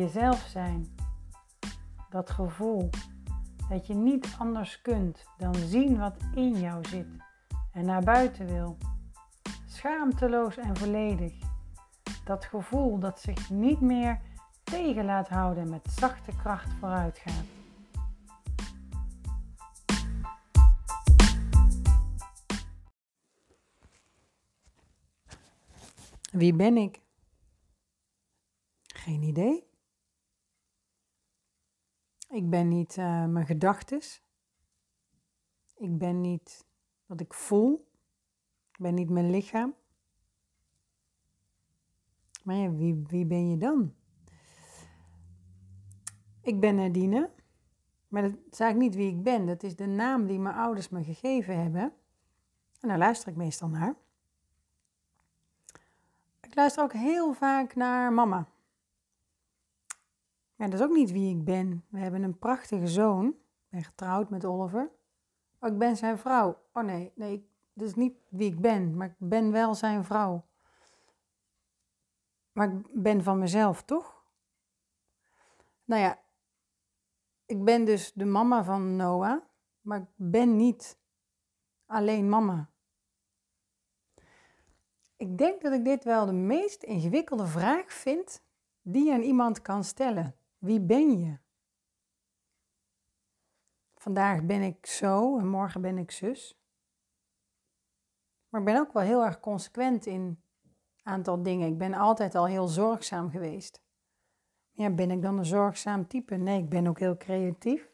jezelf zijn. Dat gevoel dat je niet anders kunt dan zien wat in jou zit en naar buiten wil. Schaamteloos en volledig. Dat gevoel dat zich niet meer tegen laat houden met zachte kracht vooruit gaat. Wie ben ik? Geen idee. Ik ben niet uh, mijn gedachtes. Ik ben niet wat ik voel. Ik ben niet mijn lichaam. Maar ja, wie, wie ben je dan? Ik ben Nadine. Maar dat is eigenlijk niet wie ik ben. Dat is de naam die mijn ouders me gegeven hebben. En daar luister ik meestal naar. Ik luister ook heel vaak naar mama. Ja, dat is ook niet wie ik ben. We hebben een prachtige zoon. Ik ben getrouwd met Oliver. Oh, ik ben zijn vrouw. Oh nee, nee, dat is niet wie ik ben, maar ik ben wel zijn vrouw. Maar ik ben van mezelf, toch? Nou ja, ik ben dus de mama van Noah, maar ik ben niet alleen mama. Ik denk dat ik dit wel de meest ingewikkelde vraag vind die je aan iemand kan stellen. Wie ben je? Vandaag ben ik zo en morgen ben ik zus. Maar ik ben ook wel heel erg consequent in een aantal dingen. Ik ben altijd al heel zorgzaam geweest. Ja, ben ik dan een zorgzaam type? Nee, ik ben ook heel creatief.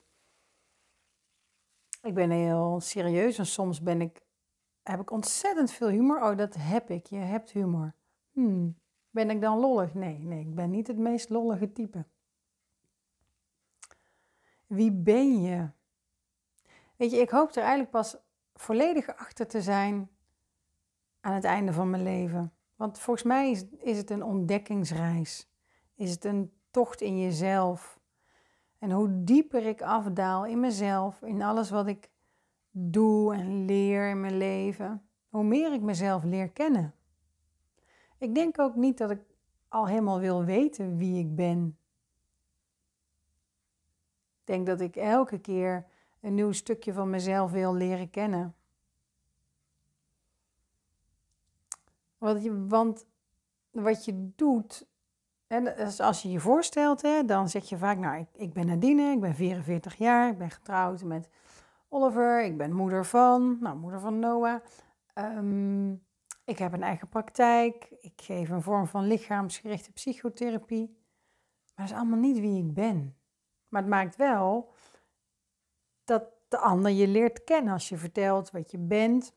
Ik ben heel serieus en soms ben ik, heb ik ontzettend veel humor. Oh, dat heb ik. Je hebt humor. Hmm. Ben ik dan lollig? Nee, nee, ik ben niet het meest lollige type. Wie ben je? Weet je, ik hoop er eigenlijk pas volledig achter te zijn aan het einde van mijn leven. Want volgens mij is, is het een ontdekkingsreis. Is het een tocht in jezelf. En hoe dieper ik afdaal in mezelf, in alles wat ik doe en leer in mijn leven, hoe meer ik mezelf leer kennen. Ik denk ook niet dat ik al helemaal wil weten wie ik ben. Denk dat ik elke keer een nieuw stukje van mezelf wil leren kennen. Want, wat je doet, als je je voorstelt, hè, dan zeg je vaak, nou, ik, ik ben Nadine, ik ben 44 jaar, ik ben getrouwd met Oliver, ik ben moeder van, nou, moeder van Noah. Um, ik heb een eigen praktijk, ik geef een vorm van lichaamsgerichte psychotherapie. Maar dat is allemaal niet wie ik ben. Maar het maakt wel dat de ander je leert kennen als je vertelt wat je bent.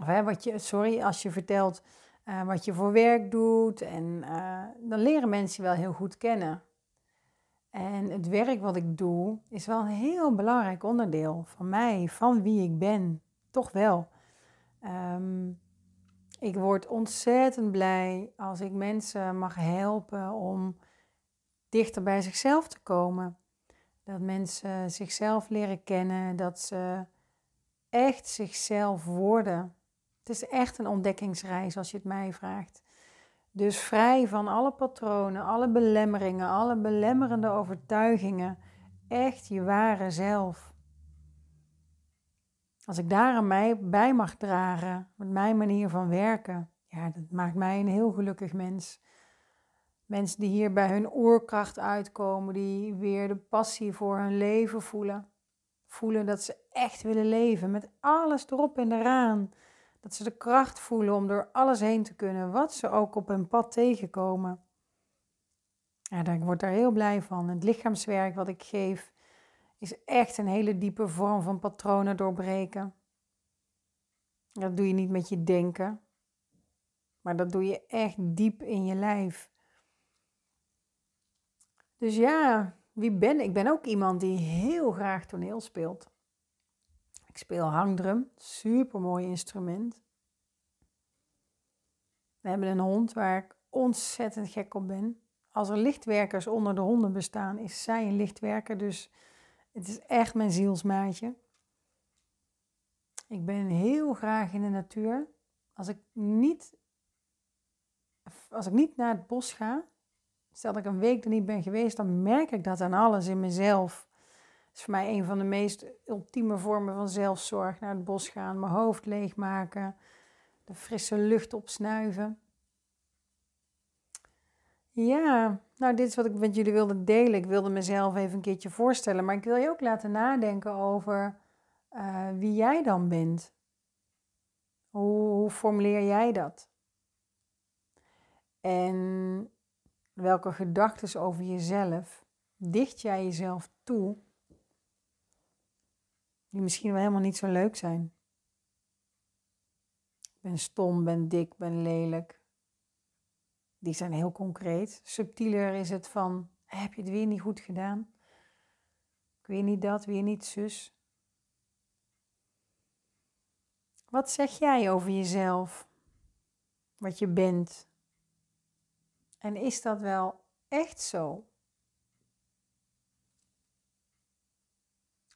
Of hè, wat je, sorry, als je vertelt uh, wat je voor werk doet. En uh, dan leren mensen je wel heel goed kennen. En het werk wat ik doe is wel een heel belangrijk onderdeel van mij, van wie ik ben. Toch wel. Um, ik word ontzettend blij als ik mensen mag helpen om dichter bij zichzelf te komen. Dat mensen zichzelf leren kennen, dat ze echt zichzelf worden. Het is echt een ontdekkingsreis als je het mij vraagt. Dus vrij van alle patronen, alle belemmeringen, alle belemmerende overtuigingen. Echt je ware zelf. Als ik daar aan mij bij mag dragen, met mijn manier van werken, ja, dat maakt mij een heel gelukkig mens. Mensen die hier bij hun oerkracht uitkomen, die weer de passie voor hun leven voelen. Voelen dat ze echt willen leven met alles erop en eraan. Dat ze de kracht voelen om door alles heen te kunnen, wat ze ook op hun pad tegenkomen. Ja, ik word daar heel blij van. Het lichaamswerk wat ik geef is echt een hele diepe vorm van patronen doorbreken. Dat doe je niet met je denken, maar dat doe je echt diep in je lijf. Dus ja, wie ben ik? Ik ben ook iemand die heel graag toneel speelt. Ik speel hangdrum, super mooi instrument. We hebben een hond waar ik ontzettend gek op ben. Als er lichtwerkers onder de honden bestaan, is zij een lichtwerker. Dus het is echt mijn zielsmaatje. Ik ben heel graag in de natuur. Als ik niet, als ik niet naar het bos ga, Stel dat ik een week er niet ben geweest, dan merk ik dat aan alles in mezelf. Dat is voor mij een van de meest ultieme vormen van zelfzorg. Naar het bos gaan, mijn hoofd leegmaken, de frisse lucht opsnuiven. Ja, nou dit is wat ik met jullie wilde delen. Ik wilde mezelf even een keertje voorstellen, maar ik wil je ook laten nadenken over uh, wie jij dan bent. Hoe formuleer jij dat? En welke gedachten over jezelf dicht jij jezelf toe, die misschien wel helemaal niet zo leuk zijn? Ben stom, ben dik, ben lelijk. Die zijn heel concreet. Subtieler is het van: heb je het weer niet goed gedaan? Weer niet dat, weer niet zus. Wat zeg jij over jezelf? Wat je bent? En is dat wel echt zo?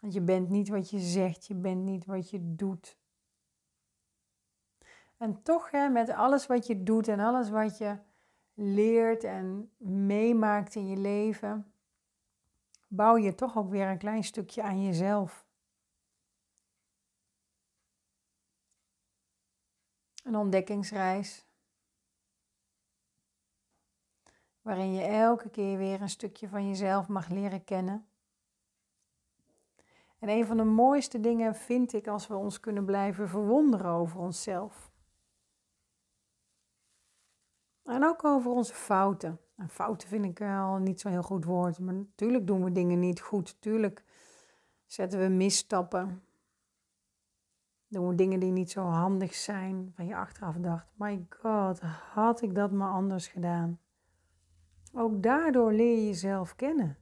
Want je bent niet wat je zegt, je bent niet wat je doet. En toch, hè, met alles wat je doet en alles wat je leert en meemaakt in je leven, bouw je toch ook weer een klein stukje aan jezelf. Een ontdekkingsreis. Waarin je elke keer weer een stukje van jezelf mag leren kennen. En een van de mooiste dingen vind ik als we ons kunnen blijven verwonderen over onszelf. En ook over onze fouten. En fouten vind ik al niet zo'n heel goed woord. Maar natuurlijk doen we dingen niet goed. Natuurlijk zetten we misstappen. Doen we dingen die niet zo handig zijn. Van je achteraf dacht, my god, had ik dat maar anders gedaan. Ook daardoor leer je jezelf kennen.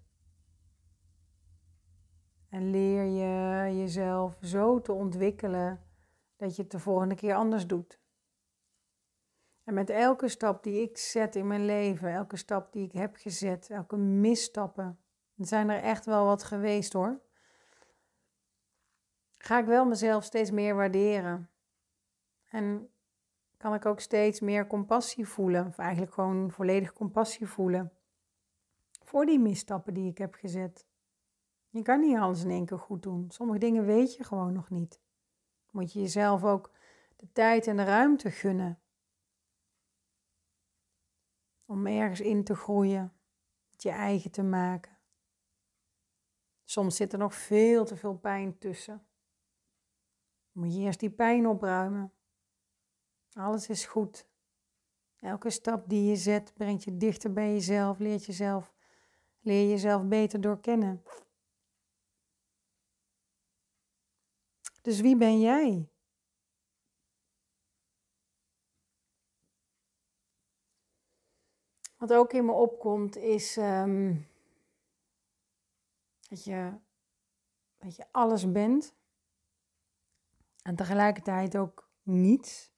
En leer je jezelf zo te ontwikkelen dat je het de volgende keer anders doet. En met elke stap die ik zet in mijn leven, elke stap die ik heb gezet, elke misstappen, er zijn er echt wel wat geweest hoor, ga ik wel mezelf steeds meer waarderen. En kan ik ook steeds meer compassie voelen, of eigenlijk gewoon volledig compassie voelen voor die misstappen die ik heb gezet. Je kan niet alles in één keer goed doen. Sommige dingen weet je gewoon nog niet. Moet je jezelf ook de tijd en de ruimte gunnen om ergens in te groeien, het je eigen te maken. Soms zit er nog veel te veel pijn tussen. moet je eerst die pijn opruimen. Alles is goed. Elke stap die je zet brengt je dichter bij jezelf, leert jezelf, leer jezelf beter doorkennen. Dus wie ben jij? Wat ook in me opkomt is ehm, dat, je, dat je alles bent en tegelijkertijd ook niets.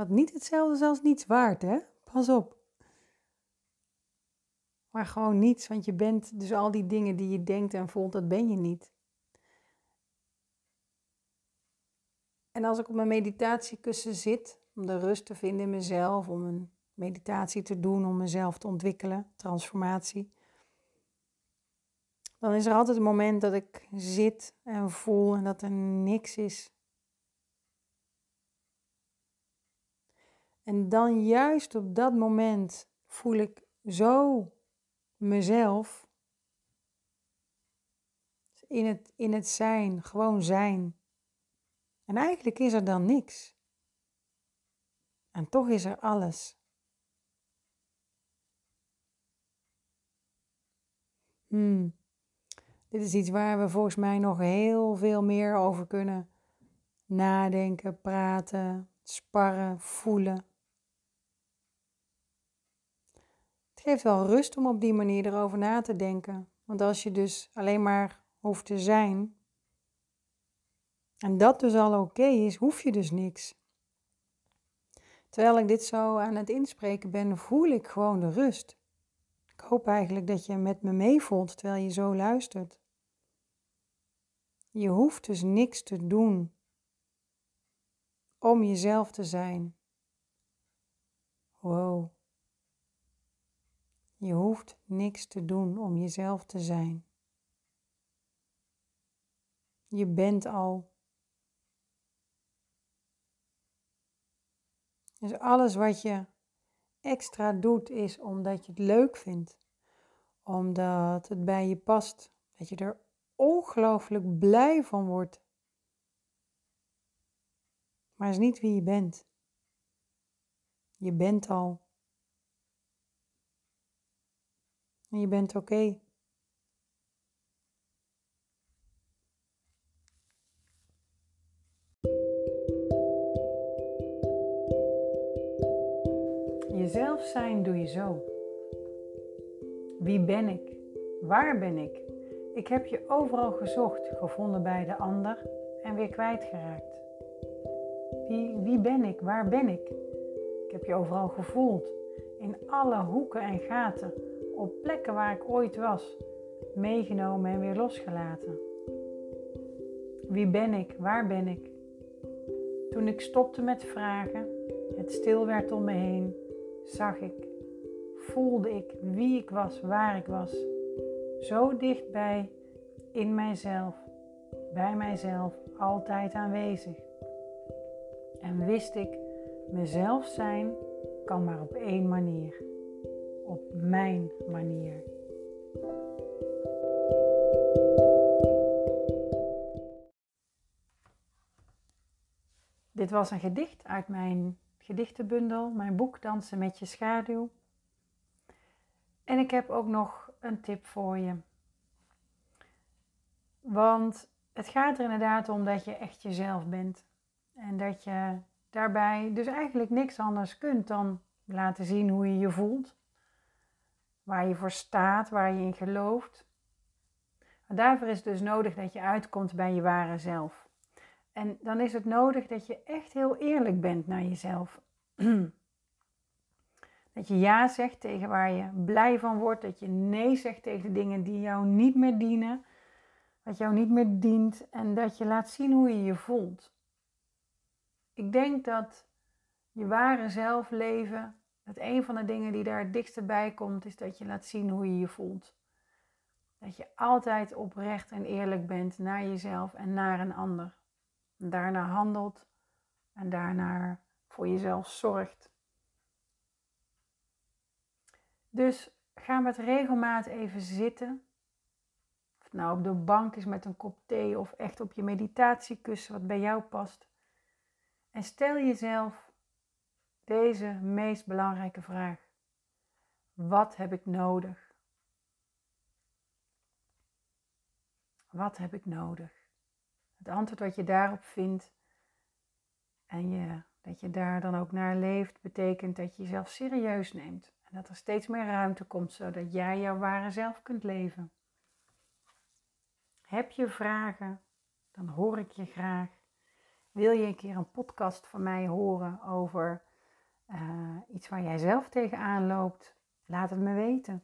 Wat niet hetzelfde is als niets waard, hè? Pas op. Maar gewoon niets, want je bent dus al die dingen die je denkt en voelt, dat ben je niet. En als ik op mijn meditatiekussen zit, om de rust te vinden in mezelf, om een meditatie te doen om mezelf te ontwikkelen, transformatie. Dan is er altijd een moment dat ik zit en voel en dat er niks is. En dan juist op dat moment voel ik zo mezelf in het, in het zijn, gewoon zijn. En eigenlijk is er dan niks. En toch is er alles. Hmm. Dit is iets waar we volgens mij nog heel veel meer over kunnen nadenken, praten, sparren, voelen. Het geeft wel rust om op die manier erover na te denken. Want als je dus alleen maar hoeft te zijn, en dat dus al oké is, hoef je dus niks. Terwijl ik dit zo aan het inspreken ben, voel ik gewoon de rust. Ik hoop eigenlijk dat je met me meevoelt terwijl je zo luistert. Je hoeft dus niks te doen om jezelf te zijn. Wow. Je hoeft niks te doen om jezelf te zijn. Je bent al. Dus alles wat je extra doet is omdat je het leuk vindt, omdat het bij je past, dat je er ongelooflijk blij van wordt. Maar is niet wie je bent. Je bent al. En je bent oké. Jezelf zijn doe je zo. Wie ben ik? Waar ben ik? Ik heb je overal gezocht, gevonden bij de ander en weer kwijtgeraakt. Wie, wie ben ik? Waar ben ik? Ik heb je overal gevoeld, in alle hoeken en gaten, op plekken waar ik ooit was, meegenomen en weer losgelaten. Wie ben ik? Waar ben ik? Toen ik stopte met vragen, het stil werd om me heen, zag ik, voelde ik wie ik was, waar ik was. Zo dichtbij, in mijzelf, bij mijzelf, altijd aanwezig. En wist ik, mezelf zijn kan maar op één manier. Op mijn manier. Dit was een gedicht uit mijn gedichtenbundel, mijn boek Dansen met je schaduw. En ik heb ook nog een tip voor je. Want het gaat er inderdaad om dat je echt jezelf bent. En dat je daarbij dus eigenlijk niks anders kunt dan laten zien hoe je je voelt. Waar je voor staat, waar je in gelooft. Maar daarvoor is het dus nodig dat je uitkomt bij je ware zelf. En dan is het nodig dat je echt heel eerlijk bent naar jezelf. dat je ja zegt tegen waar je blij van wordt. Dat je nee zegt tegen dingen die jou niet meer dienen. Wat jou niet meer dient. En dat je laat zien hoe je je voelt. Ik denk dat je ware zelf leven, dat een van de dingen die daar het bij komt, is dat je laat zien hoe je je voelt. Dat je altijd oprecht en eerlijk bent naar jezelf en naar een ander daarna handelt en daarna voor jezelf zorgt. Dus ga met regelmaat even zitten. Of het nou op de bank is met een kop thee of echt op je meditatiekussen wat bij jou past. En stel jezelf deze meest belangrijke vraag. Wat heb ik nodig? Wat heb ik nodig? Het antwoord wat je daarop vindt en je, dat je daar dan ook naar leeft, betekent dat je jezelf serieus neemt. En dat er steeds meer ruimte komt, zodat jij jouw ware zelf kunt leven. Heb je vragen, dan hoor ik je graag. Wil je een keer een podcast van mij horen over uh, iets waar jij zelf tegenaan loopt? Laat het me weten.